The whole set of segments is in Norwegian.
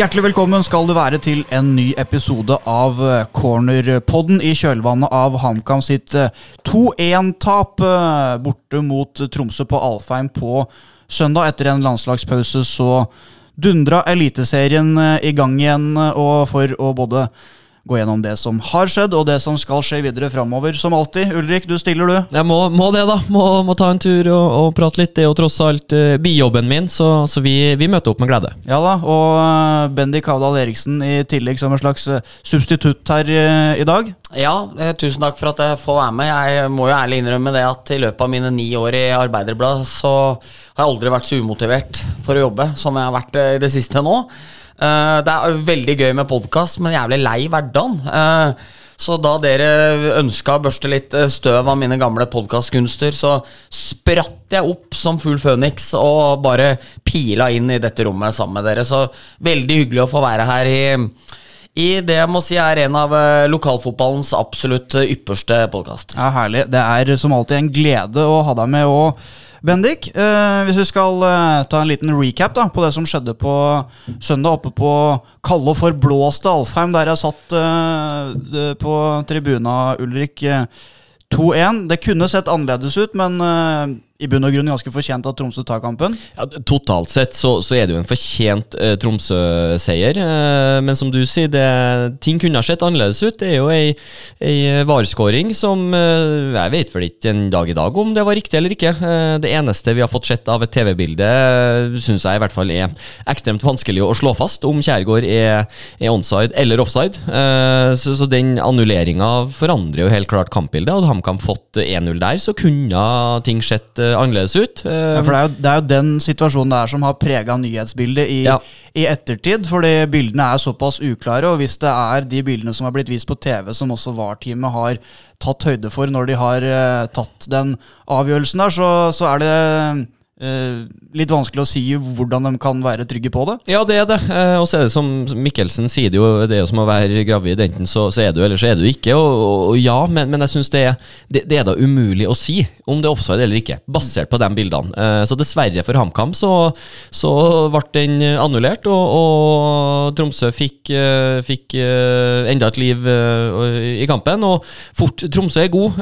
Hjertelig velkommen skal du være til en ny episode av eh, Cornerpodden i kjølvannet av HamKam sitt eh, 2-1-tap eh, borte mot Tromsø på Alfheim på søndag. Etter en landslagspause så dundra Eliteserien eh, i gang igjen, eh, og for å både gå gjennom det som har skjedd, og det som skal skje videre framover. Som alltid, Ulrik, du stiller, du. Jeg må, må det, da. Må, må ta en tur og, og prate litt. Det er jo tross alt uh, bijobben min, så, så vi, vi, møter opp med glede. Ja da, og uh, Bendik Havdal Eriksen i tillegg som en slags uh, substitutt her i dag. Ja, tusen takk for at jeg får være med. Jeg må jo ærlig innrømme det at i løpet av mine ni år i Arbeiderbladet, så har jeg aldri vært så umotivert for å jobbe som jeg har vært i det siste nå. Uh, det er veldig gøy med podkast, men jævlig lei hverdagen. Uh, så da dere ønska å børste litt eh, støv av mine gamle podkastkunster, så spratt jeg opp som full føniks og bare pila inn i dette rommet sammen med dere. Så veldig hyggelig å få være her i, i det jeg må si er en av lokalfotballens absolutt ypperste podkaster. Ja, herlig. Det er som alltid en glede å ha deg med. og Bendik, eh, hvis vi skal eh, ta en liten recap da, på det som skjedde på søndag oppe på kalde og forblåste Alfheim, der jeg satt eh, på tribuna, Ulrik. 2-1. Det kunne sett annerledes ut, men eh, i bunn og grunn ganske fortjent at Tromsø tar kampen? Ja, totalt sett så, så, er det jo en fortjent eh, Tromsø-seier. Eh, men som du sier, det, ting kunne ha sett annerledes ut. Det er jo ei, ei varskåring som eh, Jeg vet vel ikke en dag i dag om det var riktig eller ikke. Eh, det eneste vi har fått sett av et TV-bilde, syns jeg i hvert fall er ekstremt vanskelig å slå fast om Kjærgaard er, er onside eller offside. Eh, så, så, den annulleringa forandrer jo helt klart kampbildet. Hadde HamKam fått 1-0 der, så kunne ting eh, annerledes ut. Ja, for det er, jo, det er, jo, den situasjonen der som har prega nyhetsbildet i, ja. i, ettertid. Fordi bildene er såpass uklare, og hvis det er de bildene som har blitt vist på TV, som også VAR-teamet har tatt høyde for når de har uh, tatt den avgjørelsen der, så, så er det Uh, litt vanskelig å si hvordan de kan være trygge på det. Ja, det er det. Uh, og så er det som Mikkelsen sier det jo, det er jo som å være gravid. Enten så, så er du, eller så er du ikke. Og, og, ja, men, men jeg syns det, det, det, er da umulig å si om det er offside eller ikke, basert på de bildene. Uh, så dessverre for HamKam så, så ble den annullert, og, og Tromsø fikk, fikk enda et liv i kampen. Og fort, Tromsø er god,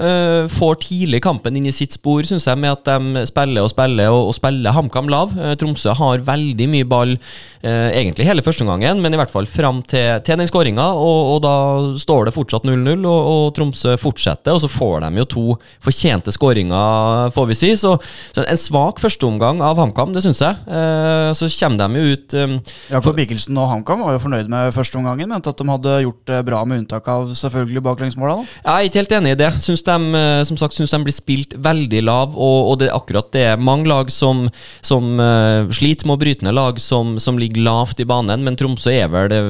får tidlig kampen inn i sitt spor, syns jeg, med at de spiller og spiller. og å spille HamKam lav. Eh, Tromsø har veldig mye ball eh, egentlig hele førsteomgangen, men i hvert fall fram til, til den skåringa, og, og, da står det fortsatt 0-0, og, og, Tromsø fortsetter, og så får de jo to fortjente skåringer, får vi si. Så, så en svak førsteomgang av HamKam, det syns jeg. Eh, så kommer de jo ut Ja, for Mikkelsen og HamKam var jo fornøyd med førsteomgangen, mente at de hadde gjort det bra med unntak av selvfølgelig baklengsmåla. Jeg er ikke helt enig i det. Syns de, som sagt, syns de blir spilt veldig lav, og, og det er akkurat det mange lag som, som uh, sliter med å bryte ned lag som, som, ligger lavt i banen, men Tromsø er vel det,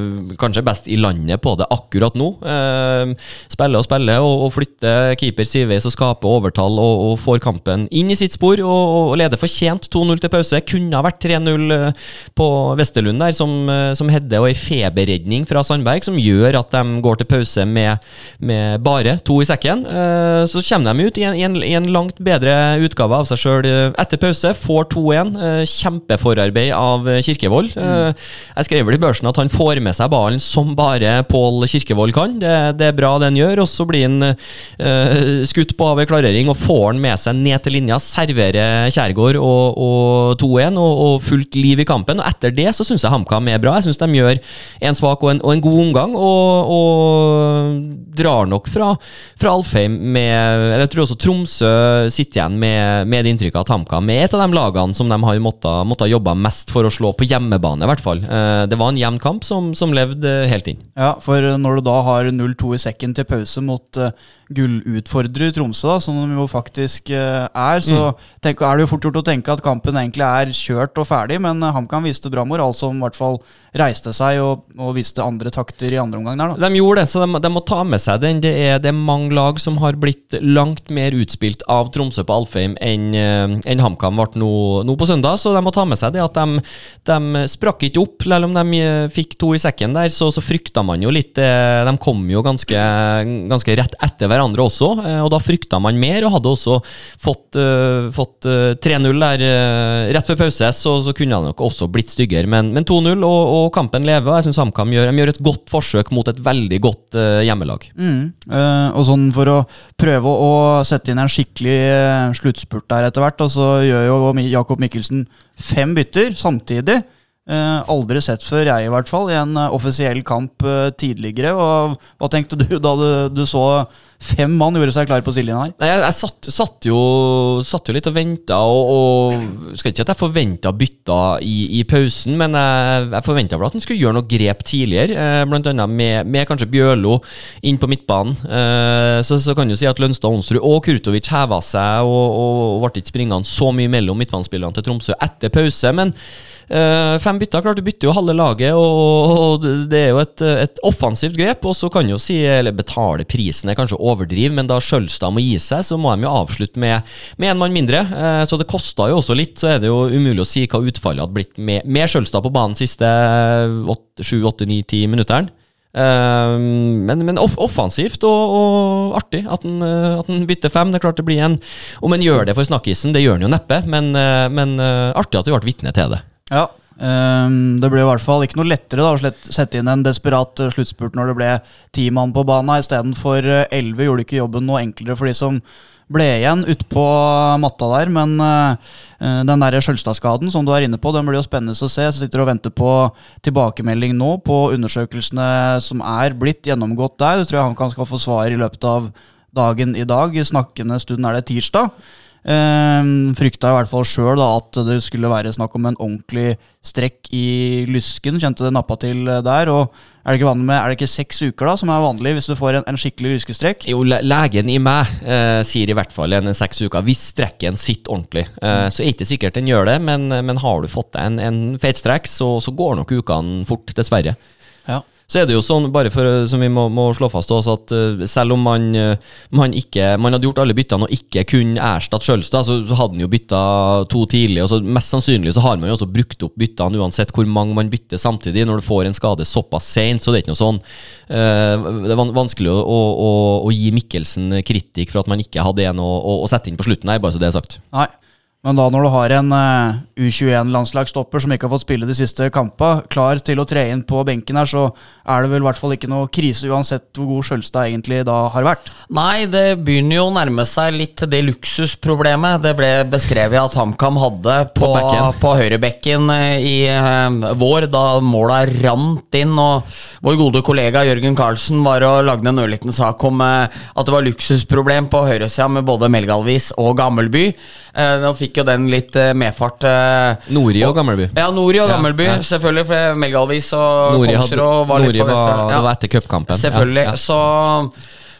kanskje best i landet på det akkurat nå. Uh, spiller og spiller og, og flytter keeper sideveis og skaper overtall og, og, får kampen inn i sitt spor og, og leder fortjent 2-0 til pause. Kunne ha vært 3-0 eh, på Vesterlund der, som, som Hedde, og ei feberredning fra Sandberg som gjør at de går til pause med, med bare to i sekken. Så kommer de ut i en, i en langt bedre utgave av seg sjøl etter pause får 2-1. Eh, kjempeforarbeid av eh, Kirkevold. Mm. Jeg skrev vel i børsen at han får med seg ballen som bare Pål Kirkevold kan. Det, det, er bra det han gjør. Og så blir han skutt på av klarering og får han med seg ned til linja. Serverer Kjærgaard og, og 2-1 og, og, fullt liv i kampen. Og etter det så syns jeg HamKam er bra. Jeg syns de gjør en svak og en, og en god omgang, og, og drar nok fra, fra Alfheim med Jeg tror også Tromsø sitter igjen med, med det inntrykket at HamKam er et av de lagene som de har måttet, måttet jobbe mest for å slå på hjemmebane, i hvert fall. Eh, det var en jevn kamp som, som levde helt inn. Ja, for når du da har 0-2 i sekken til pause mot uh, gullutfordrer Tromsø, da, som de jo faktisk uh, er, så mm. tenk, er det jo fort gjort å tenke at kampen egentlig er kjørt og ferdig, men uh, HamKam viste bra moral, som i hvert fall reiste seg og, og viste andre takter i andre omgang der. Da. De gjorde det, så de, de må ta med seg den. Det er, det er mange lag som har blitt langt mer utspilt av Tromsø på Alfheim enn en HamKam ble nå, nå, på søndag, så de må ta med seg det at de, de sprakk ikke opp. Selv om de fikk to i sekken der, så, så frykta man jo litt De kom jo ganske, ganske rett etter hverandre også, og da frykta man mer, og hadde også fått, fått 3-0 der rett før pause, så, så kunne det nok også blitt styggere. Men, men 2-0, og, og, kampen lever. Jeg syns HamKam gjør, gjør, et godt forsøk mot et veldig godt hjemmelag. Mm. Og sånn For å prøve å sette inn en skikkelig sluttspurt der etter hvert, og så gjør jo Jakob Mikkelsen fem bytter samtidig. Uh, aldri sett før, jeg i hvert fall, i en offisiell kamp uh, tidligere. Og Hva tenkte du da du, du, så fem mann gjorde seg klar på sidelinja her? Jeg, jeg satt, satt, jo, satt, jo, litt og venta, og, og, skal ikke si at jeg forventa bytta i, i, pausen, men jeg, jeg forventa vel at han skulle gjøre noe grep tidligere, blant annet med, med kanskje Bjørlo inn på midtbanen. så, så kan du si at Lønstad Onsrud og Kurtovic heva seg og, og, og ble ikke springende så mye mellom midtbanespillerne til Tromsø etter pause. men Uh, fem bytter, klart du bytter jo halve laget, og, og det er jo et, et, offensivt grep. Og så kan jo si, eller betale prisen er kanskje overdriv, men da Skjølstad må gi seg, så må de jo avslutte med, med en mann mindre. Uh, så det kosta jo også litt, så er det jo umulig å si hva utfallet hadde blitt med, med Skjølstad på banen siste 7-8-9-10 minuttene. Uh, men, men off offensivt og, og, artig at han, at han bytter fem. Det er klart det blir en Om han gjør det for snakkisen, det gjør han jo neppe, men, men artig at vi ble vitne til det. Ja, Det ble i hvert fall ikke noe lettere da, å sette inn en desperat uh, sluttspurt når det ble ti mann på banen. Istedenfor uh, elleve gjorde ikke jobben noe enklere for de som ble igjen utpå matta der. Men den der Skjølstad-skaden som du er inne på, den blir jo spennende å se. Jeg sitter og venter på tilbakemelding nå på undersøkelsene som er blitt gjennomgått der. Det tror jeg han kan skal få svar i løpet av dagen i dag. Snakkende stund er det tirsdag. Um, frykta i hvert fall sjøl at det skulle være snakk om en ordentlig strekk i lysken. Kjente det nappa til der. og Er det ikke med, er det ikke seks uker da som er vanlig hvis du får en, en skikkelig lyskestrekk? Jo, legen i meg eh, sier i hvert fall en seks uker hvis strekken sitter ordentlig. Eh, så er ikke sikkert den gjør det, men, men har du fått deg en, en fet strekk, så, så går nok ukene fort, dessverre. Så er det jo sånn, bare for, som vi må, må slå fast også, at uh, selv om man, uh, man, ikke Man hadde gjort alle byttene og ikke kunne erstatte Sjølstad, så, så hadde han jo bytta to tidlig. og så Mest sannsynlig så har man jo også brukt opp byttene uansett hvor mange man bytter samtidig, når du får en skade såpass seint. Så det er ikke noe sånn Det er vanskelig å, å, å, å, gi Mikkelsen kritikk for at man ikke hadde en å sette inn på slutten her, bare så det er sagt. Nei. Men da når du har en uh, U21-landslagsstopper som ikke har fått spille de siste kampene, klar til å tre inn på benken her, så er det vel i hvert fall ikke noe krise, uansett hvor god Skjølstad egentlig da har vært? Nei, det begynner jo å nærme seg litt det luksusproblemet det ble beskrevet at HamKam hadde på, på, på høyrebekken eh, i uh, vår, da måla rant inn. Og vår gode kollega Jørgen Karlsen var og lagde en ørliten sak om uh, at det var luksusproblem på høyresida med både Melgalvis og Gammelby. Nå fikk jo den litt uh, medfart. Uh, Nori og, Gammelby. Ja, Nori og Gammelby, ja, ja. selvfølgelig. For Melgalvis og Kongsrud var Nori litt på vestre. Ja. Det var etter cupkampen. Selvfølgelig. Ja, så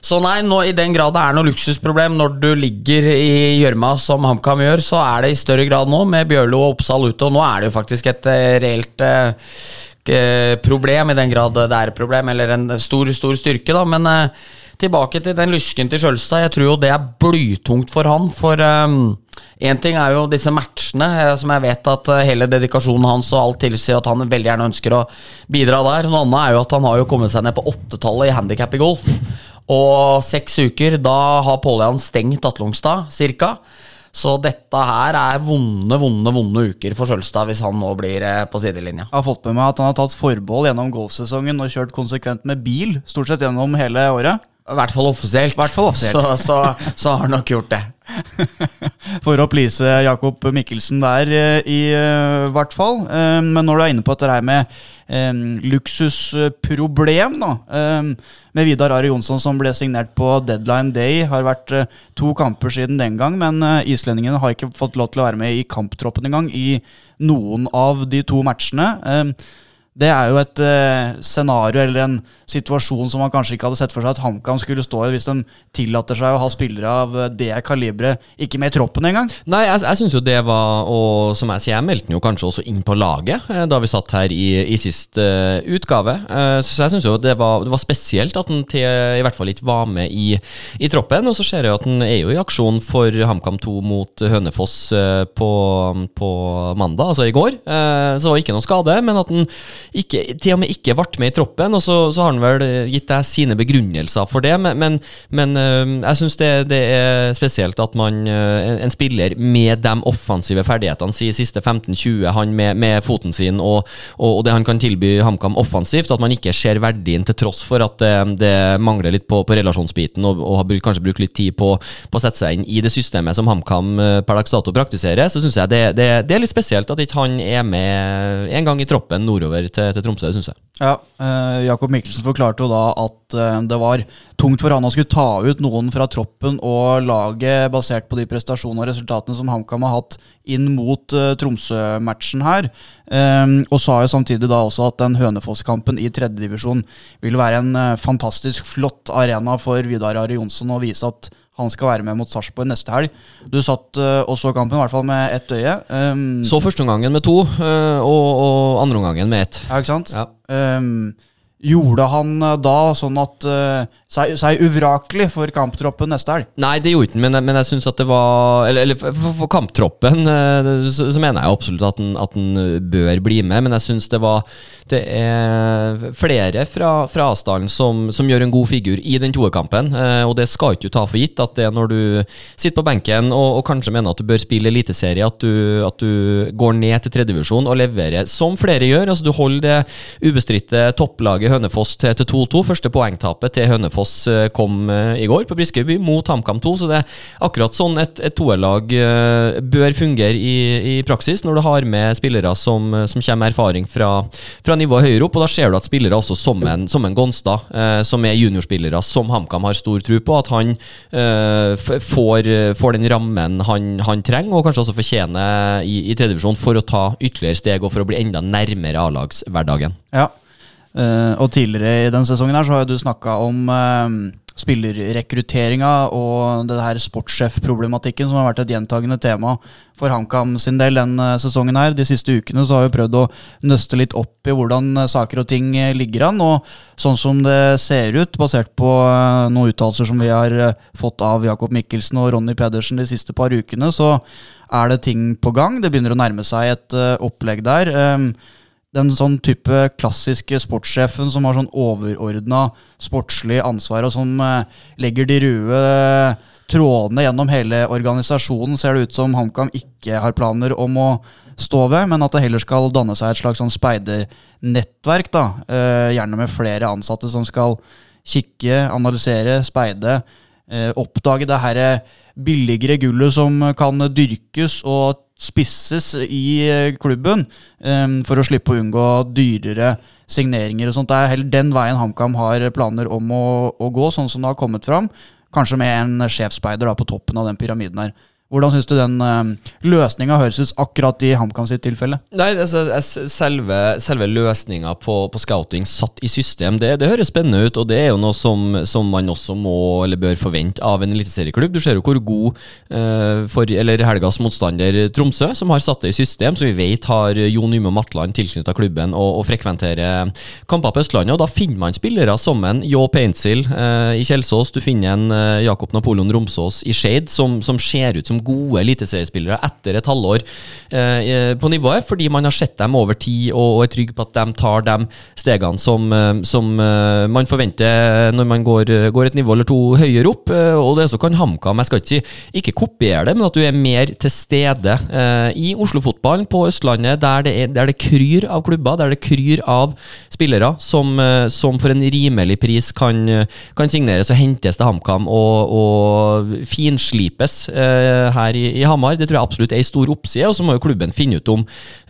så nei, nå, i den grad det er noe luksusproblem når du ligger i gjørma som HamKam gjør, så er det i større grad nå, med Bjørlo og Oppsal ute. Og nå er det jo faktisk et reelt eh, problem, i den grad det er et problem, eller en stor, stor styrke, da. Men uh, tilbake til den lysken til Skjølstad. Jeg tror jo det er blytungt for han, for um, ting er jo disse matchene, eh, som jeg vet at eh, hele dedikasjonen hans og alt tilsier at han veldig gjerne ønsker å bidra der. Noe annet er jo at han har jo kommet seg ned på åttetallet i handikap i golf. Og seks uker, da har Pål Jan stengt Atlungstad, cirka. Så dette her er vonde, vonde vonde uker for Sjølstad hvis han nå blir eh, på sidelinja. Jeg har fått med meg at han har tatt forbehold gjennom golfsesongen og kjørt konsekvent med bil stort sett gjennom hele året. I hvert fall offisielt. Hvert fall offisielt. Så, så, så, har han nok gjort det. For å please Jakob Mikkelsen der, eh, i uh, hvert fall. Uh, men når du er inne på dette her med um, luksusproblem, da. Um, med Vidar Ari Jonsson som ble signert på deadline day, har vært uh, to kamper siden den gang. Men islendingene har ikke fått lov til å være med i kamptroppen engang i noen av de to matchene. Um, Det er jo et uh, scenario eller en situasjon som man kanskje ikke hadde sett for seg at HamKam skulle stå i, hvis de tillater seg å ha spillere av eh, det kaliberet ikke med i troppen engang. Nei, jeg, jeg syns jo det var Og som jeg sier, jeg meldte den jo kanskje også inn på laget eh, da vi satt her i, i sist uh, utgave. Eh, så jeg syns jo det var, det var spesielt at han i hvert fall ikke var med i, i troppen. Og så ser jeg jo at han er jo i aksjon for HamKam 2 mot Hønefoss på, på mandag, altså i går. Så ikke noe skade, men at han ikke, til og med ikke ble med i troppen. Og så, så har han vel gitt deg sine begrunnelser for det, men, men, men øh, jeg syns det, det, er spesielt at man øh, en spiller med de offensive ferdighetene sine siste 15-20, han med, med, foten sin og, og, og, det han kan tilby HamKam offensivt, at man ikke ser verdien til tross for at det, det mangler litt på, på relasjonsbiten og, og, har kanskje brukt litt tid på, på, å sette seg inn i det systemet som HamKam per dags dato praktiserer, så syns jeg det, det, det, er litt spesielt at ikke han er med en gang i troppen nordover til, til Tromsø, syns jeg. Ja, eh, Jakob Mikkelsen forklarte jo da at eh, det var tungt for han å skulle ta ut noen fra troppen og laget basert på de prestasjonene og resultatene som HamKam har hatt inn mot eh, Tromsø-matchen her. Eh, og sa jo samtidig da også at den Hønefoss-kampen i tredjedivisjon vil være en eh, fantastisk flott arena for Vidar Ari Johnsen å vise at han skal være med mot Sarpsborg neste helg. Du satt uh, og så kampen, i hvert fall med ett øye. Um, så første omgangen med to, uh, og, og andre omgangen med ett. Ja, ikke sant? Ja. Um, Gjorde han eh, da sånn at uh, seg, seg, uvrakelig for kamptroppen neste helg? Nei, det gjorde den, men, men, jeg syns at det var Eller, eller for, for, kamptroppen uh, så, så, mener jeg absolutt at den, at den bør bli med, men jeg syns det var Det er flere fra, fra Asdalen som, som, gjør en god figur i den toerkampen, uh, og det skal ikke du ta for gitt at det er når du sitter på benken og, og kanskje mener at du bør spille eliteserie, at, at du går ned til tredjevisjon og leverer, som flere gjør. altså Du holder det ubestridte topplaget Hønefoss til 2-2. Første poengtapet til Hønefoss eh, kom eh, i går på Briskeby mot HamKam 2. Så det er akkurat sånn et, et toerlag eh, bør fungere i, i, praksis, når du har med spillere som, som kommer med erfaring fra, fra nivået høyere opp. Og da ser du at spillere også som en, som en Gonstad, som er juniorspillere som HamKam har stor tro på, at han eh, får, får, den rammen han, han, trenger, og kanskje også fortjener i, i tredjevisjon for å ta ytterligere steg og for å bli enda nærmere A-lagshverdagen. Ja. Uh, og tidligere i denne sesongen her så har du snakka om uh, spillerrekrutteringa og det her sportssjefproblematikken som har vært et gjentagende tema for HamKam sin del denne sesongen her. De siste ukene så har vi prøvd å nøste litt opp i hvordan saker og ting ligger an. Og sånn som det ser ut, basert på uh, noen uttalelser som vi har fått av Jakob Mikkelsen og Ronny Pedersen de siste par ukene, så er det ting på gang. Det begynner å nærme seg et opplegg der. Um, den sånn type klassiske sportssjefen som har sånn overordna sportslig ansvar, og som eh, legger de røde trådene gjennom hele organisasjonen, ser det ut som HamKam ikke har planer om å stå ved, men at det heller skal danne seg et slags sånn speidernettverk. da, eh, Gjerne med flere ansatte som skal kikke, analysere, speide, eh, oppdage det her billigere gullet som kan dyrkes og spisses i eh, klubben um, for å slippe å unngå dyrere signeringer og sånt. Det er heller den veien HamKam har planer om å, å, gå, sånn som det har kommet fram. Kanskje med en sjefsspeider på toppen av den pyramiden her. Hvordan syns du den uh, eh, løsninga høres ut akkurat i HamKam sitt tilfelle? Nei, altså, Selve, selve løsninga på, på, scouting satt i system, det, det, høres spennende ut. Og det er jo noe som, som, man også må eller bør forvente av en eliteserieklubb. Du ser jo hvor god uh, for, eller helgas motstander Tromsø, som har satt det i system, som vi vet har Jon Yme Matland tilknytta klubben og, og frekventerer kamper på Østlandet. Og da finner man spillere som en Jå Paintsil uh, i Kjelsås, du finner en Jakob Napoleon Romsås i Skeid, som, som ser ut som gode eliteseriespillere etter et halvår eh, på nivået, fordi man har sett dem over tid og, er trygg på at de tar de stegene som, eh, som man forventer når man går, går, et nivå eller to høyere opp. Og det så kan HamKam, jeg skal ikke si ikke kopiere det, men at du er mer til stede i Oslo-fotballen, på Østlandet, der det, er, der det kryr av klubber, der det kryr av spillere som, som for en rimelig pris kan, kan signeres og hentes til HamKam og, og finslipes. Her i, i Hamar. Det tror jeg absolutt er en stor oppside, og så må jo klubben finne ut om,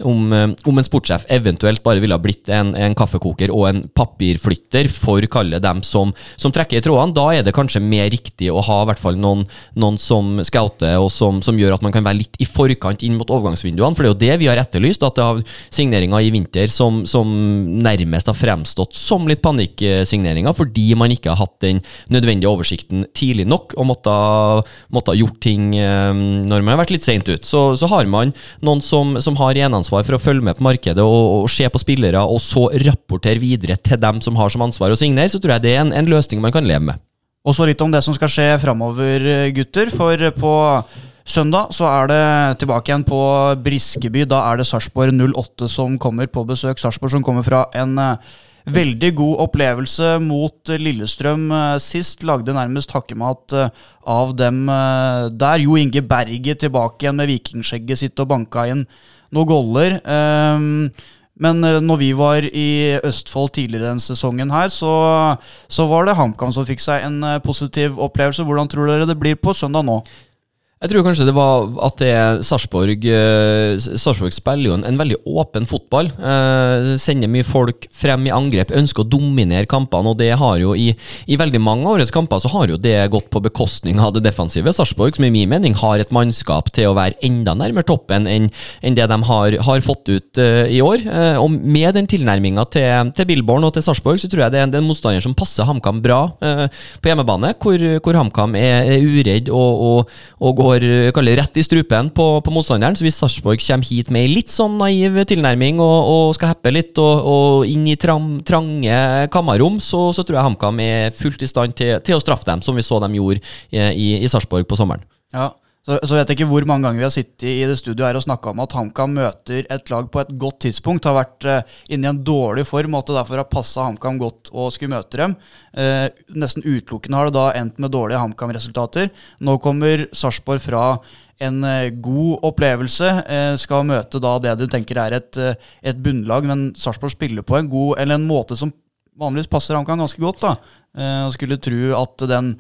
om, eh, om en sportssjef eventuelt bare ville ha blitt en, en, kaffekoker og en papirflytter for kalle dem som, som, trekker i trådene. Da er det kanskje mer riktig å ha i hvert fall noen, noen som scouter, og som, som, gjør at man kan være litt i forkant inn mot overgangsvinduene. For det er jo det vi har etterlyst, at det har signeringer i vinter som, som nærmest har fremstått som litt panikksigneringer, fordi man ikke har hatt den nødvendige oversikten tidlig nok og måtte, måtte ha gjort ting um, når man har vært litt seint ut. Så, så, har man noen som, som har eneansvar for å følge med på markedet og, og, se på spillere, og så rapportere videre til dem som har som ansvar å signere, så tror jeg det er en, en løsning man kan leve med. Og så litt om det som skal skje framover, gutter. For på søndag så er det tilbake igjen på Briskeby. Da er det Sarpsborg 08 som kommer på besøk. Sarpsborg som kommer fra en Veldig god opplevelse mot Lillestrøm eh, sist. Lagde nærmest hakkemat eh, av dem eh, der. Jo Inge Berget tilbake igjen med vikingskjegget sitt og banka inn noen goller. Ehm, men når vi var i Østfold tidligere denne sesongen her, så, så var det HamKam som fikk seg en positiv opplevelse. Hvordan tror dere det blir på søndag nå? Jeg tror kanskje det var at det Sarpsborg eh, Sarpsborg spiller jo en, en, veldig åpen fotball. Eh, sender mye folk frem i angrep, ønsker å dominere kampene. Og det har jo i, i veldig mange av årets kamper så har jo det gått på bekostning av det defensive. Sarpsborg, som i min mening har et mannskap til å være enda nærmere toppen enn, enn det de har, har fått ut uh, i år. Eh, og med den tilnærminga til, til Billborn og til Sarpsborg, så tror jeg det er en, en motstander som passer HamKam bra eh, på hjemmebane, hvor, hvor HamKam er, er uredd og, og, og går går kaller, rett i strupen på, på motstanderen. Så hvis Sarpsborg kommer hit med litt sånn naiv tilnærming og, og skal heppe litt og, og inn i tram, trange kammerrom, så, så, tror jeg HamKam er fullt i stand til, til, å straffe dem, som vi så dem gjorde i, i, i Sarpsborg på sommeren. Ja, så, så vet jeg ikke hvor mange ganger vi har sittet i det studioet her og snakka om at HamKam møter et lag på et godt tidspunkt. Har vært uh, inne i en dårlig form og at det derfor har passa HamKam godt å skulle møte dem. Uh, nesten utelukkende har det da endt med dårlige HamKam-resultater. Nå kommer Sarpsborg fra en uh, god opplevelse. skal møte da det du tenker er et, et bunnlag, men Sarpsborg spiller på en god, eller en måte som vanligvis passer HamKam ganske godt. da. Og skulle tro at den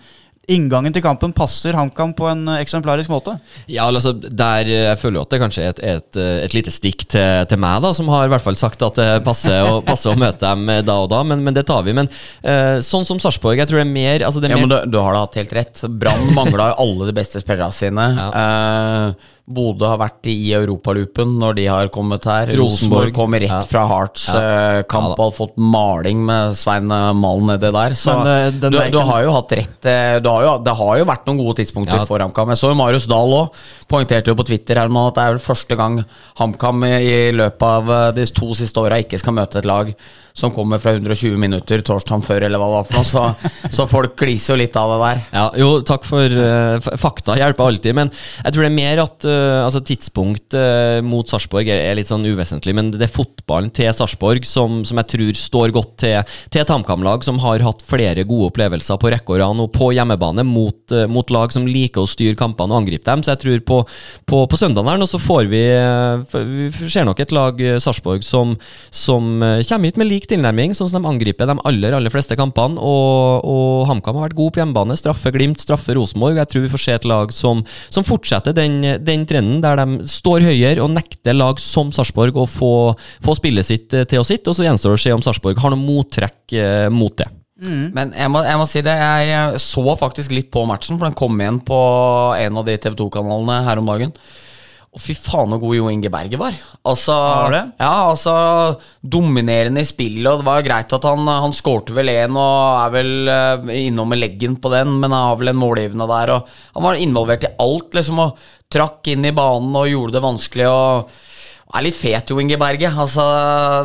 inngangen til kampen passer HamKam på en eh, eksemplarisk måte? Ja, altså, der eh, Jeg føler jo at det kanskje er et, et, eh, et lite stikk til, til, meg, da, som har i hvert fall sagt at det passer, å, passer å møte dem da og da, men, men det tar vi. Men uh, sånn som Sarpsborg, jeg tror det er mer, altså det er Ja, men du, du har da hatt helt rett. Brann mangla alle de beste spillerne sine. Ja. Uh, Bodø har vært i europaloopen når de har kommet her. Rosenborg kommer rett ja. fra Hearts-kamp ja. og har fått maling med Svein Malen nedi der. Så Men, uh, du, du, har jo hatt rett har jo, Det har jo vært noen gode tidspunkter ja. for HamKam. Jeg så jo Marius Dahl òg poengterte jo på Twitter her at det er vel første gang HamKam i løpet av eh, de to siste åra ikke skal møte et lag som kommer fra 120 minutter torsdag før, eller hva det var for noe. Så, så folk gliser jo litt av det der. Ja, jo, takk for uh, fakta. Hjelper alltid. Men jeg tror det er mer at uh, altså tidspunkt uh, mot Sarpsborg er, er, litt sånn uvesentlig. Men det er fotballen til Sarpsborg som, som, jeg tror står godt til, til et HamKam-lag som har hatt flere gode opplevelser på rekke og rad og på hjemmebane mot, mot, lag som liker å styre kampene og angripe dem. Så jeg tror på, på, på søndagen her nå så får vi Vi ser nok et lag, Sarpsborg, som, som kommer hit med lik tilnærming, sånn som de angriper de aller aller fleste kampene. Og, og HamKam har vært god på hjemmebane. Straffer Glimt, straffer Rosenborg. Jeg tror vi får se et lag som, som fortsetter den, den, trenden, der de står høyere og nekter lag som Sarpsborg å få, få spillet sitt eh, til å sitte. Og så gjenstår det å se om Sarpsborg har noe mottrekk eh, mot det. Mm. Men jeg må, jeg må, si det, jeg så faktisk litt på matchen, for den kom igjen på en av de TV 2-kanalene her om dagen. Og fy faen så god Jo Inge Berge var. Altså, ja, altså Dominerende i spillet. Og det var greit at han, han skårte vel én og er vel uh, innom med leggen på den, men har vel en målgivende der. Og han var involvert i alt, liksom, og trakk inn i banen og gjorde det vanskelig. Og er litt fet, Jo Inge Berge. Altså,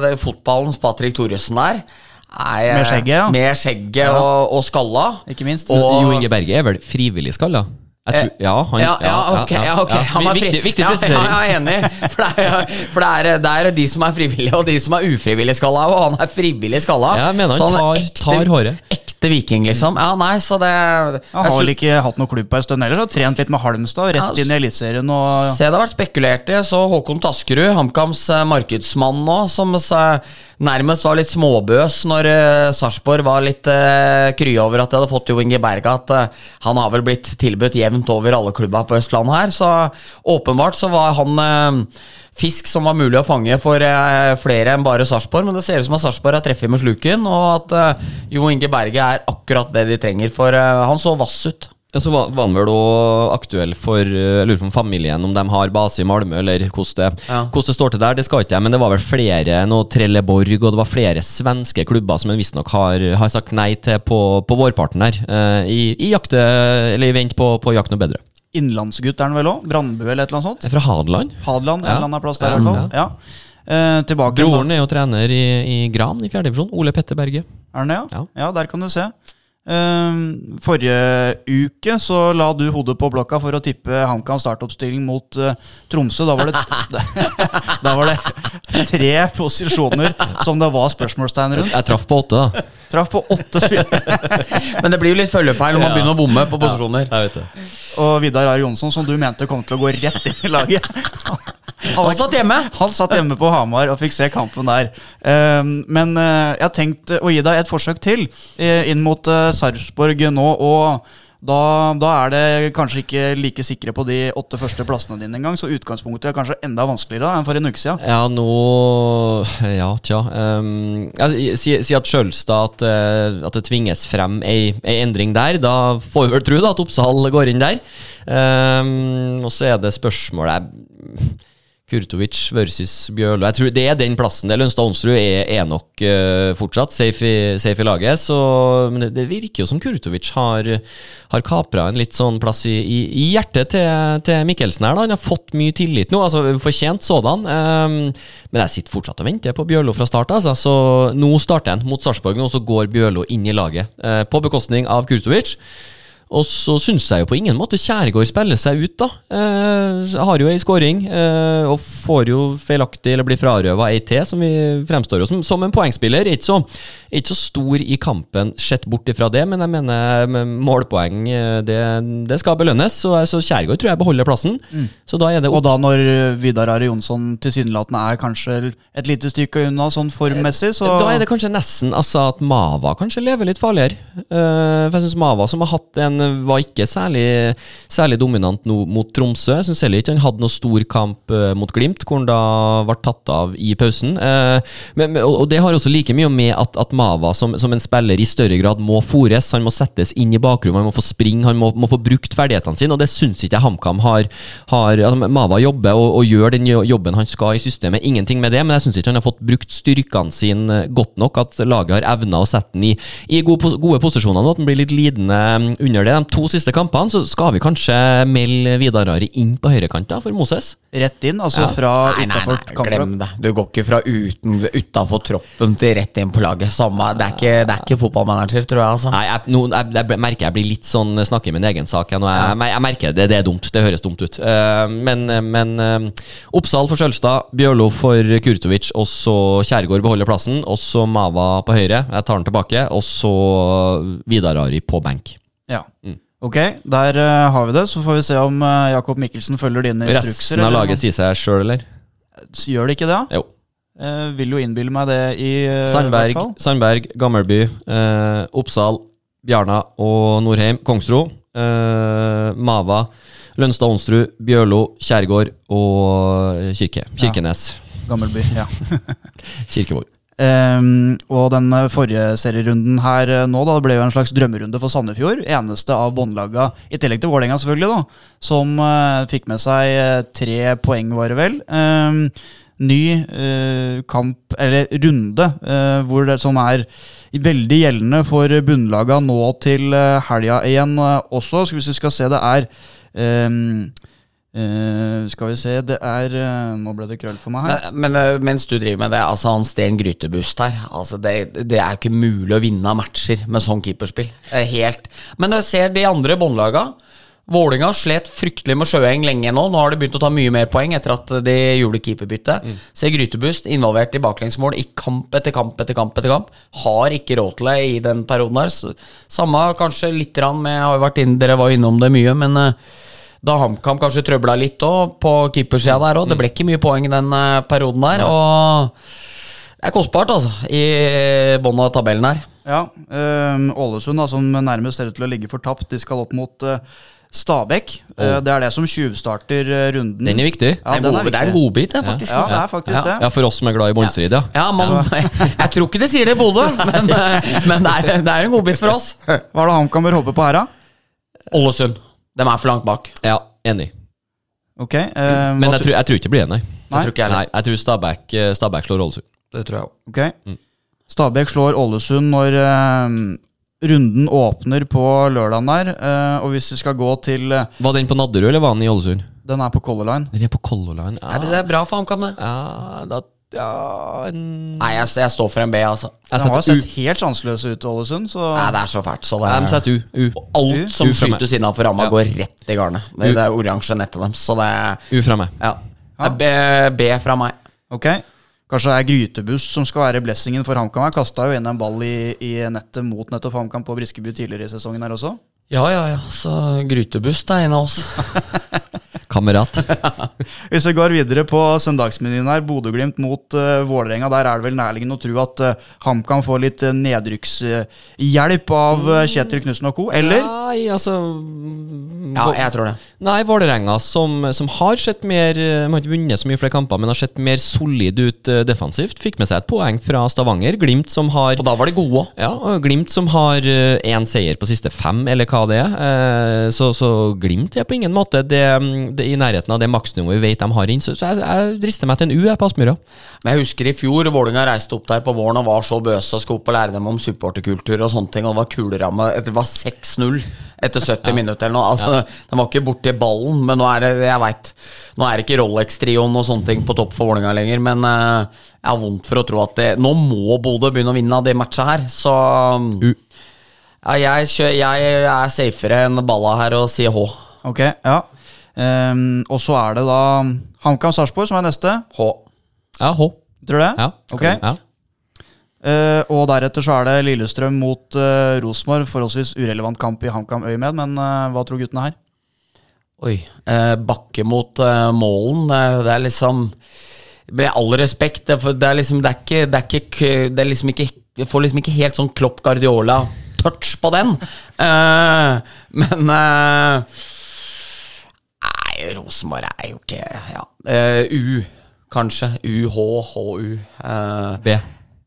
det er fotballens Patrick Thoresen der. Nei, med skjegget, ja. Med skjegget ja. og, og, skalla. Ikke minst. Og, jo Inge Berge er vel frivillig skalla? Tror, ja, han, ja, ja, ok. Ja, okay. Han er viktig, viktig presisering. Ja, jeg er enig. For, det er, for det, er, det, er, de som er frivillige, og de som er ufrivillig skalla. Og han er frivillig skalla. Ja, jeg mener han tar, tar håret. Ekte Viking, liksom. Ja, nei, så det Han har vel ikke hatt noe klubb på en stund heller? og Trent litt med Halmstad, rett Ja, inn i Eliteserien og Se, det har vært spekulert i. Så Håkon Taskerud, HamKams eh, markedsmann nå, som sa, nærmest var litt småbøs når uh, Sarpsborg var litt uh, krye over at de hadde fått Jo Inge Berga. At uh, han har vel blitt tilbudt jevnt over alle klubba på Østlandet her. Så åpenbart så var han eh, fisk som var mulig å fange for eh, flere enn bare Sarpsborg. Men det ser ut som at Sarpsborg har treffet med sluken, og at eh, Jo Inge Berge er akkurat det de trenger. For han så vass ut. Ja, så var, var han vel også aktuell for eh, Jeg lurer på om familien, om de har base i Malmö, eller hvordan det, Ja. hvordan det står til der. Det skal ikke jeg, men det var vel flere noe Trelleborg, og det var flere svenske klubber som en visstnok har, har sagt nei til på, på vårparten her. eh, i, i jakte, eller i vent på, på jakt noe bedre. innlandsgutt er han vel òg? Brandbu eller et eller annet sånt? Fra Hadeland. Hadeland, en eller annen plass der i hvert fall. Ja. Eh, tilbake. Broren er jo trener i, i Gran i fjerdedivisjon. Ole Petter Berge. Er den det, ja? Ja. ja? der kan du se. Eh, forrige uke så la du hodet på blokka for å tippe HamKam startoppstilling mot eh, Tromsø. Da var, det, da var det tre posisjoner som det var spørsmålstegn rundt. Jeg traff på åtte, da. Traff på åtte. Men det blir jo litt følgefeil når man Ja. begynner å bomme på posisjoner. Jeg vet det. Og Vidar Are Jonsson, som du mente kom til å gå rett inn i laget. Han, Han satt hjemme. Han satt hjemme på Hamar og fikk se kampen der. Ehm, men eh, jeg har tenkt å gi deg et forsøk til eh, inn mot uh, Sarpsborg nå. Og da, da er det kanskje ikke like sikre på de åtte første plassene dine engang, så utgangspunktet er kanskje enda vanskeligere enn for en uke siden. Ja, nå Ja, tja. Um, jeg sier si at Sjølstad at, eh, at det tvinges frem ei, ei endring der. Da får vi vel tro da at Oppsal går inn der. Um, og så er det spørsmålet Kurtovic versus Bjørlo. Jeg tror Det er den plassen. det Lønstad Onsrud er, er nok uh, fortsatt safe i, safe i laget. Så, men det, det virker jo som Kurtovic har, har kapra en litt sånn plass i, i, i hjertet til, til Mikkelsen her. da Han har fått mye tillit nå, altså fortjent sådan. Um, men jeg sitter fortsatt og venter på Bjørlo fra start. Altså. Så nå starter han mot Sarpsborg, og så går Bjørlo inn i laget. Uh, på bekostning av Kurtovic. Og så syns jeg jo på ingen måte Kjærgaard spiller seg ut, da. Eh, har jo ei skåring, eh, og får jo feilaktig eller blir frarøva ei til, som vi fremstår jo som, som en poengspiller. Er ikke så, ikke så stor i kampen sett bort ifra det, men jeg mener målpoeng, eh, det, det skal belønnes. Så, så Kjærgaard tror jeg beholder plassen. Så da er det Og da når Vidar Are Jonsson tilsynelatende er kanskje et lite stykke unna sånn formmessig, så Da er det kanskje nesten altså at Mava kanskje lever litt farligere. Eh, for jeg synes Mava, som har hatt en var ikke særlig, særlig dominant nå mot Tromsø. Jeg syns heller ikke han hadde noe stor kamp eh, mot Glimt, hvor han da ble tatt av i pausen. Eh, men, og det har også like mye med at, at Mava som, som en spiller i større grad må fòres. Han må settes inn i bakrommet, han må få springe, han må, må få brukt ferdighetene sine. Og det syns ikke jeg HamKam har. har altså, Mava jobber og, og gjør den jobben han skal i systemet. Ingenting med det, men jeg syns ikke han har fått brukt styrkene sine godt nok. At laget har evna å sette den i, i gode, gode posisjoner nå, at han blir litt lidende mm, under det. De to siste kampene så skal vi kanskje melde Vidar Ari inn på høyrekant for Moses. rett inn, altså Ja. fra utafor kampen? glem det. Du går ikke fra utafor troppen til rett inn på laget. Samme, det, er ikke, det er ikke fotballmanager, tror jeg. altså Nei, jeg, no, jeg, jeg merker jeg blir litt sånn snakker i min egen sak. Jeg, jeg, jeg, jeg merker det, det er dumt. Det høres dumt ut. Uh, men men uh, Oppsal for Sjølstad, Bjørlo for Kurtovic, og så Kjærgaard beholder plassen. Og så Mava på høyre. Jeg tar den tilbake. Og så Vidar Ari på benk. Ja. Ok, der uh, har vi det. Så får vi se om uh, Jakob Mikkelsen følger dine instrukser. Resten av laget sier seg sjøl, eller? Gjør det ikke det? Jo. Uh, vil jo innbille meg det i uh, Sandberg. Sandberg Gammelby, Oppsal, Bjarna og Norheim. Kongsro. Mava, Lønstad Onsrud, Bjørlo, Kjærgård og Kirke. Kirkenes. Gammelby. Ja. Kirkevåg. Ehm, og den eh, forrige serierunden her eh, nå, da, det ble jo en slags drømmerunde for Sandefjord. Eneste av båndlaga, i tillegg til Vålerenga selvfølgelig, da, som uh, fikk med seg tre poeng, var det vel. Um, ny uh, kamp, eller runde, uh, hvor det, som er veldig gjeldende for bunnlaga nå til uh, helga igjen også. Skal vi, skal se, det er ehm, eh, Skal vi se, det er uh, Nå ble det krøll for meg her. Men, men uh, mens du driver med det, altså han Sten Grytebust her altså det, det er ikke mulig å vinne matcher med sånn keeperspill. Er Helt Men jeg ser de andre båndlaga Vålinga slet fryktelig med Sjøeng lenge nå. Nå har de begynt å ta mye mer poeng etter at de gjorde keeperbytte. Mm. Se Grytebust involvert i baklengsmål i kamp etter kamp etter kamp. etter kamp Har ikke råd til det i den perioden der. Samme kanskje litt med har jo vært inn, Dere var innom det mye, men eh, da HamKam kanskje trøbla litt òg, på keepersida der òg. Det ble ikke mye poeng i den eh, perioden der. Og det er kostbart, altså, i bånn av tabellen her. Ja, Øh, Ålesund, da, som nærmest ser ut til å ligge fortapt, de skal opp mot øh, Stabæk. Oh. det er det som tjuvstarter eh, runden. Den er viktig. Ja, det, er den god, det er en godbit, det, faktisk. Ja, det er faktisk Ja. det. Ja, for oss som er glad i båndstrid, ja. Ja, man, jeg tror ikke de sier det i Bodø, men, eh, men det, er, det er en godbit for oss. Hva er det HamKam bør håpe på her, da? Ålesund. De er for langt bak. Ja, enig. Ok, eh, Men hva jeg tror, jeg tror ikke det blir det, nei. Nei. tror ikke jeg Nei, jeg tror Stabæk, eh, Stabæk slår Ålesund. Det tror jeg òg. Ok. Stabæk slår Ålesund når eh, runden åpner på lørdagen der. eh, og hvis vi skal gå til eh, Var den på Nadderud, eller var den i Ålesund? Den er på Color Line. Den er på Color Line. Ja, Det er bra for HamKam, det. ja, da, ja en... Nei, jeg, jeg står for en B, altså. Jeg Den har sett helt sjanseløse ut, Ålesund. Så Nei, det er så fælt, så det U. De U. U. Alt som U meg. skytes innafor ramma, Ja. går rett i garnet. Det, det er oransje nettet deres, så det er U fra meg. Ja. Er B, B fra meg. ok. Kanskje det er grytebuss som skal være blessingen for HamKam. Kasta jo inn en ball i, i nettet mot nettopp HamKam på Briskeby tidligere i sesongen her også. Ja, ja, ja. Så Grytebust er en av oss. Kamerat. Hvis vi går videre på søndagsmenyen her, Bodø-Glimt mot uh, Vålerenga, der er det vel nærliggende å tro at uh, HamKam får litt uh, nedrykkshjelp av uh, Kjetil Knutsen og co., eller? Nei, altså Ja, jeg tror det. Nei, Vålerenga, som, som har sett mer Man har ikke vunnet så mye flere kamper, men har sett mer solid ut defensivt. Fikk med seg et poeng fra Stavanger. Glimt som har Og da var de gode òg. ja, Glimt som har én seier på siste fem, eller hva det. Eh, Så, så Glimt er på ingen måte det, det i nærheten av det maksnivået vi vet de har inn. Så, så jeg, jeg drister meg til en U jeg, på Aspmyra. Men jeg husker i fjor, Vålinga reiste opp der på våren og var så bøse og skulle opp og lære dem om supporterkultur og sånne ting, og det var kuleramme Det var 6-0 etter 70 minutter eller noe. Altså, De var ikke borti ballen, men nå er det jeg vet, Nå er det ikke Rolex-trioen og sånne ting på topp for Vålinga lenger, men eh, jeg har vondt for å tro at det Nå må Bodø begynne å vinne av det matchet her, så U. ja, jeg, kjører, jeg er safere enn balla her og sier H. Ok, ja. Um, og så er det da HamKam Sarpsborg som er neste. H. Ja, H. Tror du det? Ja. Ok. Ja. Uh, og deretter så er det Lillestrøm mot uh, Rosenborg. Forholdsvis urelevant kamp i HamKam Øymed, men uh, hva tror guttene her? Oi. Uh, bakke mot målen, det, er- det er liksom Med all respekt, det, er for- det er liksom Det er ikke Det er, ikke, det er liksom ikke Jeg får liksom ikke helt sånn Klopp Guardiola-touch på den. Uh, men uh, Nei, Rosenborg er jo ikke Ja. Uh, U, kanskje. U, H, H, U. Eh, B.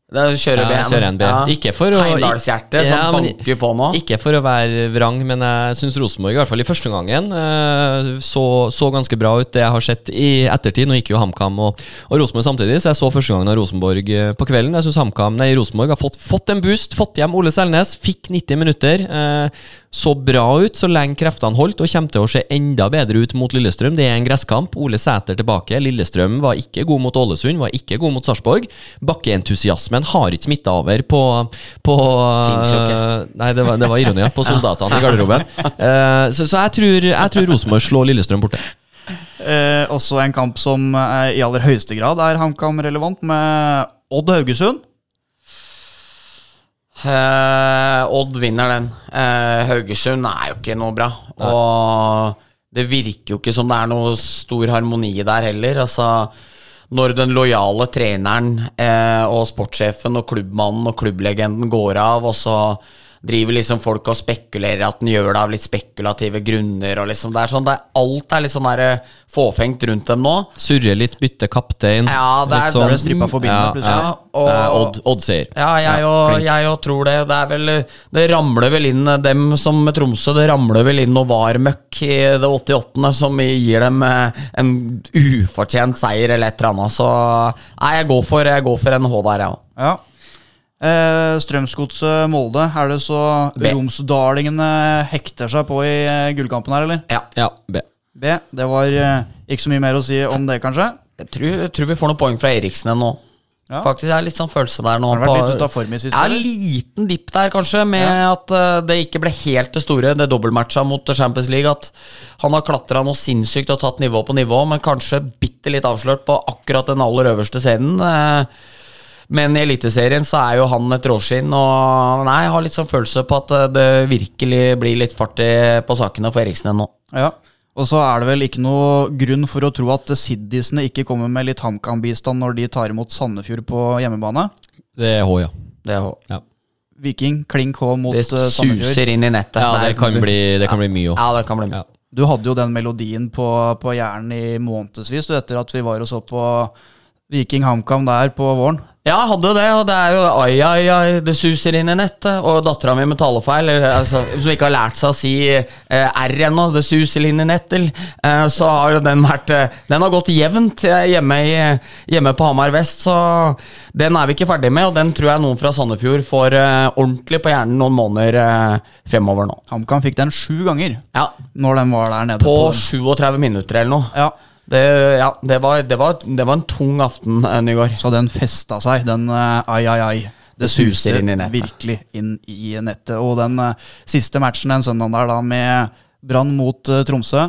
da kjører Ja, B. jeg kjører en B. Ikke for å- Heimdalshjerte Ja, som banker på nå. Ikke for å være vrang, men jeg syns Rosenborg, i hvert fall i første gangen, eh, så, så ganske bra ut. Det jeg har sett i ettertid. Nå gikk jo HamKam og, og Rosenborg samtidig, så jeg så første gangen av Rosenborg eh, på kvelden. Jeg syns Rosenborg har fått, fått en boost. Fått hjem Ole Selnes. Fikk 90 minutter. Eh, så bra ut så lenge kreftene holdt, og kommer til å se enda bedre ut mot Lillestrøm. Det er en gresskamp. Ole Sæter tilbake. Lillestrøm var ikke god mot Ålesund, var ikke god mot Sarpsborg. Bakkeentusiasmen har ikke smitta over på, på Finnes. Nei, det var, det var ironi, ja. På soldatene i garderoben. Eh, så så jeg, tror, jeg tror Rosenborg slår Lillestrøm borte. Eh, også en kamp som eh, i aller høyeste grad er HamKam relevant, med Odd Haugesund. Eh, Odd vinner den. Eh, Haugesund er jo ikke noe bra. Og det virker jo ikke som det er noe stor harmoni der heller. Altså, når den lojale treneren eh, og sportssjefen og klubbmannen og klubblegenden går av, og så driver liksom folk og spekulerer at den gjør det av litt spekulative grunner. Og liksom, det er sånn, det er, alt er litt sånn der, eh, fåfengt rundt dem nå. Surre litt, bytte kaptein. Ja, det er sånn. den- strippa for bindet Ja, plutselig. Ja, og, Eh, Odd, Odd sier. Ja, jeg òg ja, tror det. Det er vel Det ramler vel inn dem som med Tromsø, det ramler vel inn noe var-møkk i det 88. som gir dem eh, en ufortjent seier eller et eller annet. Så nei, jeg går for, jeg går for en H der, jeg òg. Ja. Eh, Strømsgodset Molde. Er det så B. romsdalingene hekter seg på i eh, gullkampen her, eller? Ja. Ja, B. B. Det var eh, ikke så mye mer å si om det, kanskje. Jeg tror, jeg tror vi får noen poeng fra Eriksen ennå. Ja. Faktisk, jeg har litt sånn følelse der nå. Har det vært på- litt ut av form i siste, Ja, en liten dipp der, kanskje, med at uh, det ikke ble helt det store, det dobbeltmatcha mot Champions League. At han har klatra noe sinnssykt og tatt nivå på nivå, men kanskje bitte litt avslørt på akkurat den aller øverste scenen. eh, Men i Eliteserien så er jo han et råskinn, og nei, jeg har litt sånn følelse på at eh, det virkelig blir litt fart på sakene for Eriksen ennå. Ja. Og så er det vel ikke noe grunn for å tro at Siddisene ikke kommer med litt HamKam-bistand når de tar imot Sandefjord på hjemmebane. Det er H, ja. Det, er- Ja, Viking, klink H mot det eh, Sandefjord. suser inn i nettet. ja det, kan bli, det kan bli mye òg. Ja, det kan bli mye. Ja. Du hadde jo den melodien på, på hjernen i månedsvis du, etter at vi var og så på Viking HamKam der på våren. Ja, jeg hadde det, og det er jo ai, ai, ai, det suser inn i nettet. Og dattera mi med talefeil, eller, altså, som ikke har lært seg å si eh, R ennå, det suser inn i nettet, eh, så har jo den vært eh, Den har gått jevnt eh, hjemme, i, hjemme på Hamar vest, så den er vi ikke ferdig med. Og den tror jeg noen fra Sandefjord får eh, ordentlig på hjernen noen måneder eh, fremover nå. HamKam fikk den sju ganger Ja, når den var der nede. På på 37 minutter eller noe. Ja, Det, ja, det, var, det, var, det var en tung aften, enn i går. Så den festa seg, den uh, ai, ai, ai. Det suser inn i nettet. virkelig inn i nettet. Og den uh, siste matchen den søndagen der, da, med Brann mot uh, Tromsø.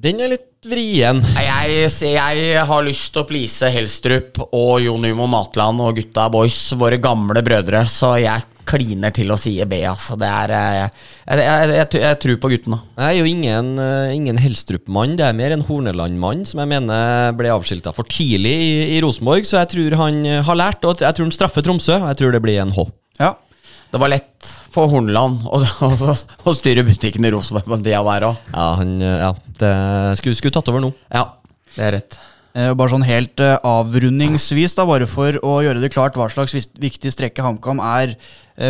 Den er litt vrien. Nei, Jeg, jeg har lyst til å please Helstrup og Jon Umo Matland og gutta boys, våre gamle brødre, så jeg kliner til å si B. Altså. Det er, eh, jeg, jeg, jeg, jeg, jeg tror på guttene. Jeg er jo ingen, eh, ingen Helstrup-mann, det er mer en Horneland-mann som jeg mener ble avskilta for tidlig i, i Rosenborg, så jeg tror han eh, har lært, og jeg tror han straffer Tromsø. og Jeg tror det blir en H. Ja, Det var lett for Horneland å, å, å styre butikken i Rosenborg på den tida der òg. Ja, han, ja det skulle, skulle tatt over nå. Ja, det er rett. Eh, Bare sånn helt eh, avrundingsvis, da, bare for å gjøre det klart hva slags viktig strekke HamKam er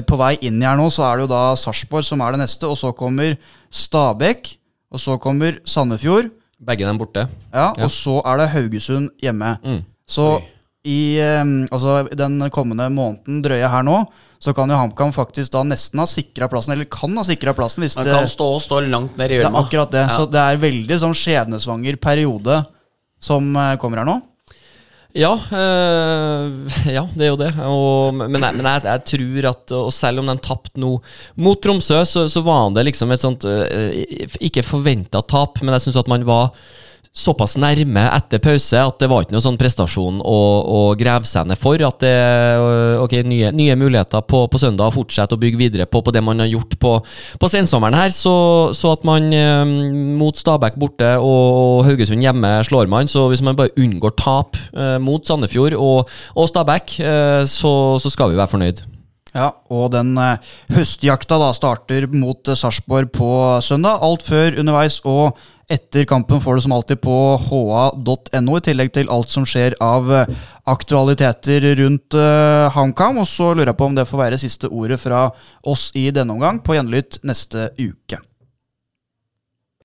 på vei inn her nå, så er det jo da Sarpsborg som er det neste, og så kommer Stabæk, og så kommer Sandefjord, Begge dem borte. ja, Ja. og så er det Haugesund hjemme. Mm. Så i eh, altså, den kommende måneden drøye her nå, så kan jo HamKam faktisk da nesten ha sikra plassen, eller kan ha sikra plassen hvis Han det, kan stå og stå langt ned i det er gjørma. akkurat det. Ja. Så det er veldig sånn skjebnesvanger periode som eh, kommer her nå. Ja, øh, ja, det er jo det. Og, men jeg, men jeg, jeg tror at og selv om de tapte nå mot Tromsø, så, så var det liksom et sånt øh, Ikke forventa tap, men jeg syns at man var såpass nærme etter pause at det var ikke noe sånn prestasjon å, å grave seg ned for. At det øh, ok, nye, nye muligheter på, på søndag, fortsette å bygge videre på, på det man har gjort på, på sensommeren her. Så, så at man eh, mot Stabæk borte og Haugesund hjemme slår man. Så hvis man bare unngår tap eh, mot Sandefjord og, og Stabæk, eh, så, så skal vi være fornøyd. Ja, og den eh, høstjakta da starter mot eh, Sarpsborg på søndag. Alt før, underveis og etter kampen får du som alltid på ha.no, i tillegg til alt som skjer av eh, aktualiteter rundt eh, HamKam. Og så lurer jeg på om det får være siste ordet fra oss i denne omgang, på gjenlytt neste uke.